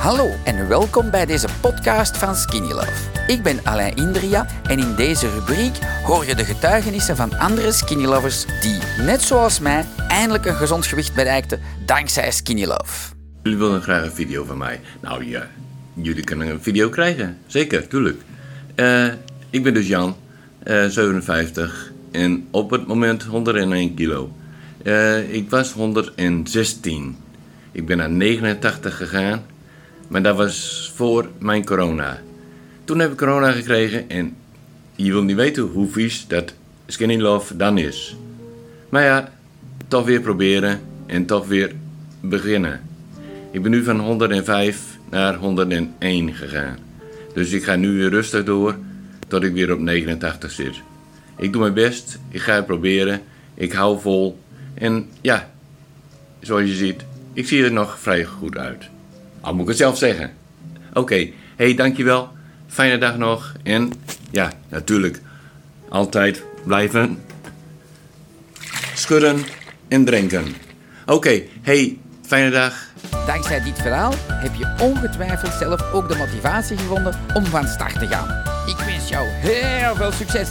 Hallo en welkom bij deze podcast van Skinny Love. Ik ben Alain Indria en in deze rubriek hoor je de getuigenissen van andere Skinny Lovers die, net zoals mij, eindelijk een gezond gewicht bereikten dankzij Skinny Love. Jullie willen graag een video van mij. Nou ja, jullie kunnen een video krijgen. Zeker, tuurlijk. Eh, ik ben dus Jan, eh 57 en op het moment 101 kilo. Eh, ik was 116. Ik ben naar 89 gegaan, maar dat was voor mijn corona. Toen heb ik corona gekregen en je wil niet weten hoe vies dat Skinny Love dan is. Maar ja, toch weer proberen en toch weer beginnen. Ik ben nu van 105 naar 101 gegaan. Dus ik ga nu weer rustig door tot ik weer op 89 zit. Ik doe mijn best, ik ga het proberen, ik hou vol. En ja, zoals je ziet, ik zie er nog vrij goed uit. Al moet ik het zelf zeggen. Oké, hey, dankjewel. Fijne dag nog. En ja, natuurlijk, altijd blijven schudden en drinken. Oké, hey, fijne dag. Dankzij dit verhaal heb je ongetwijfeld zelf ook de motivatie gevonden om van start te gaan. Ik wens jou heel veel succes.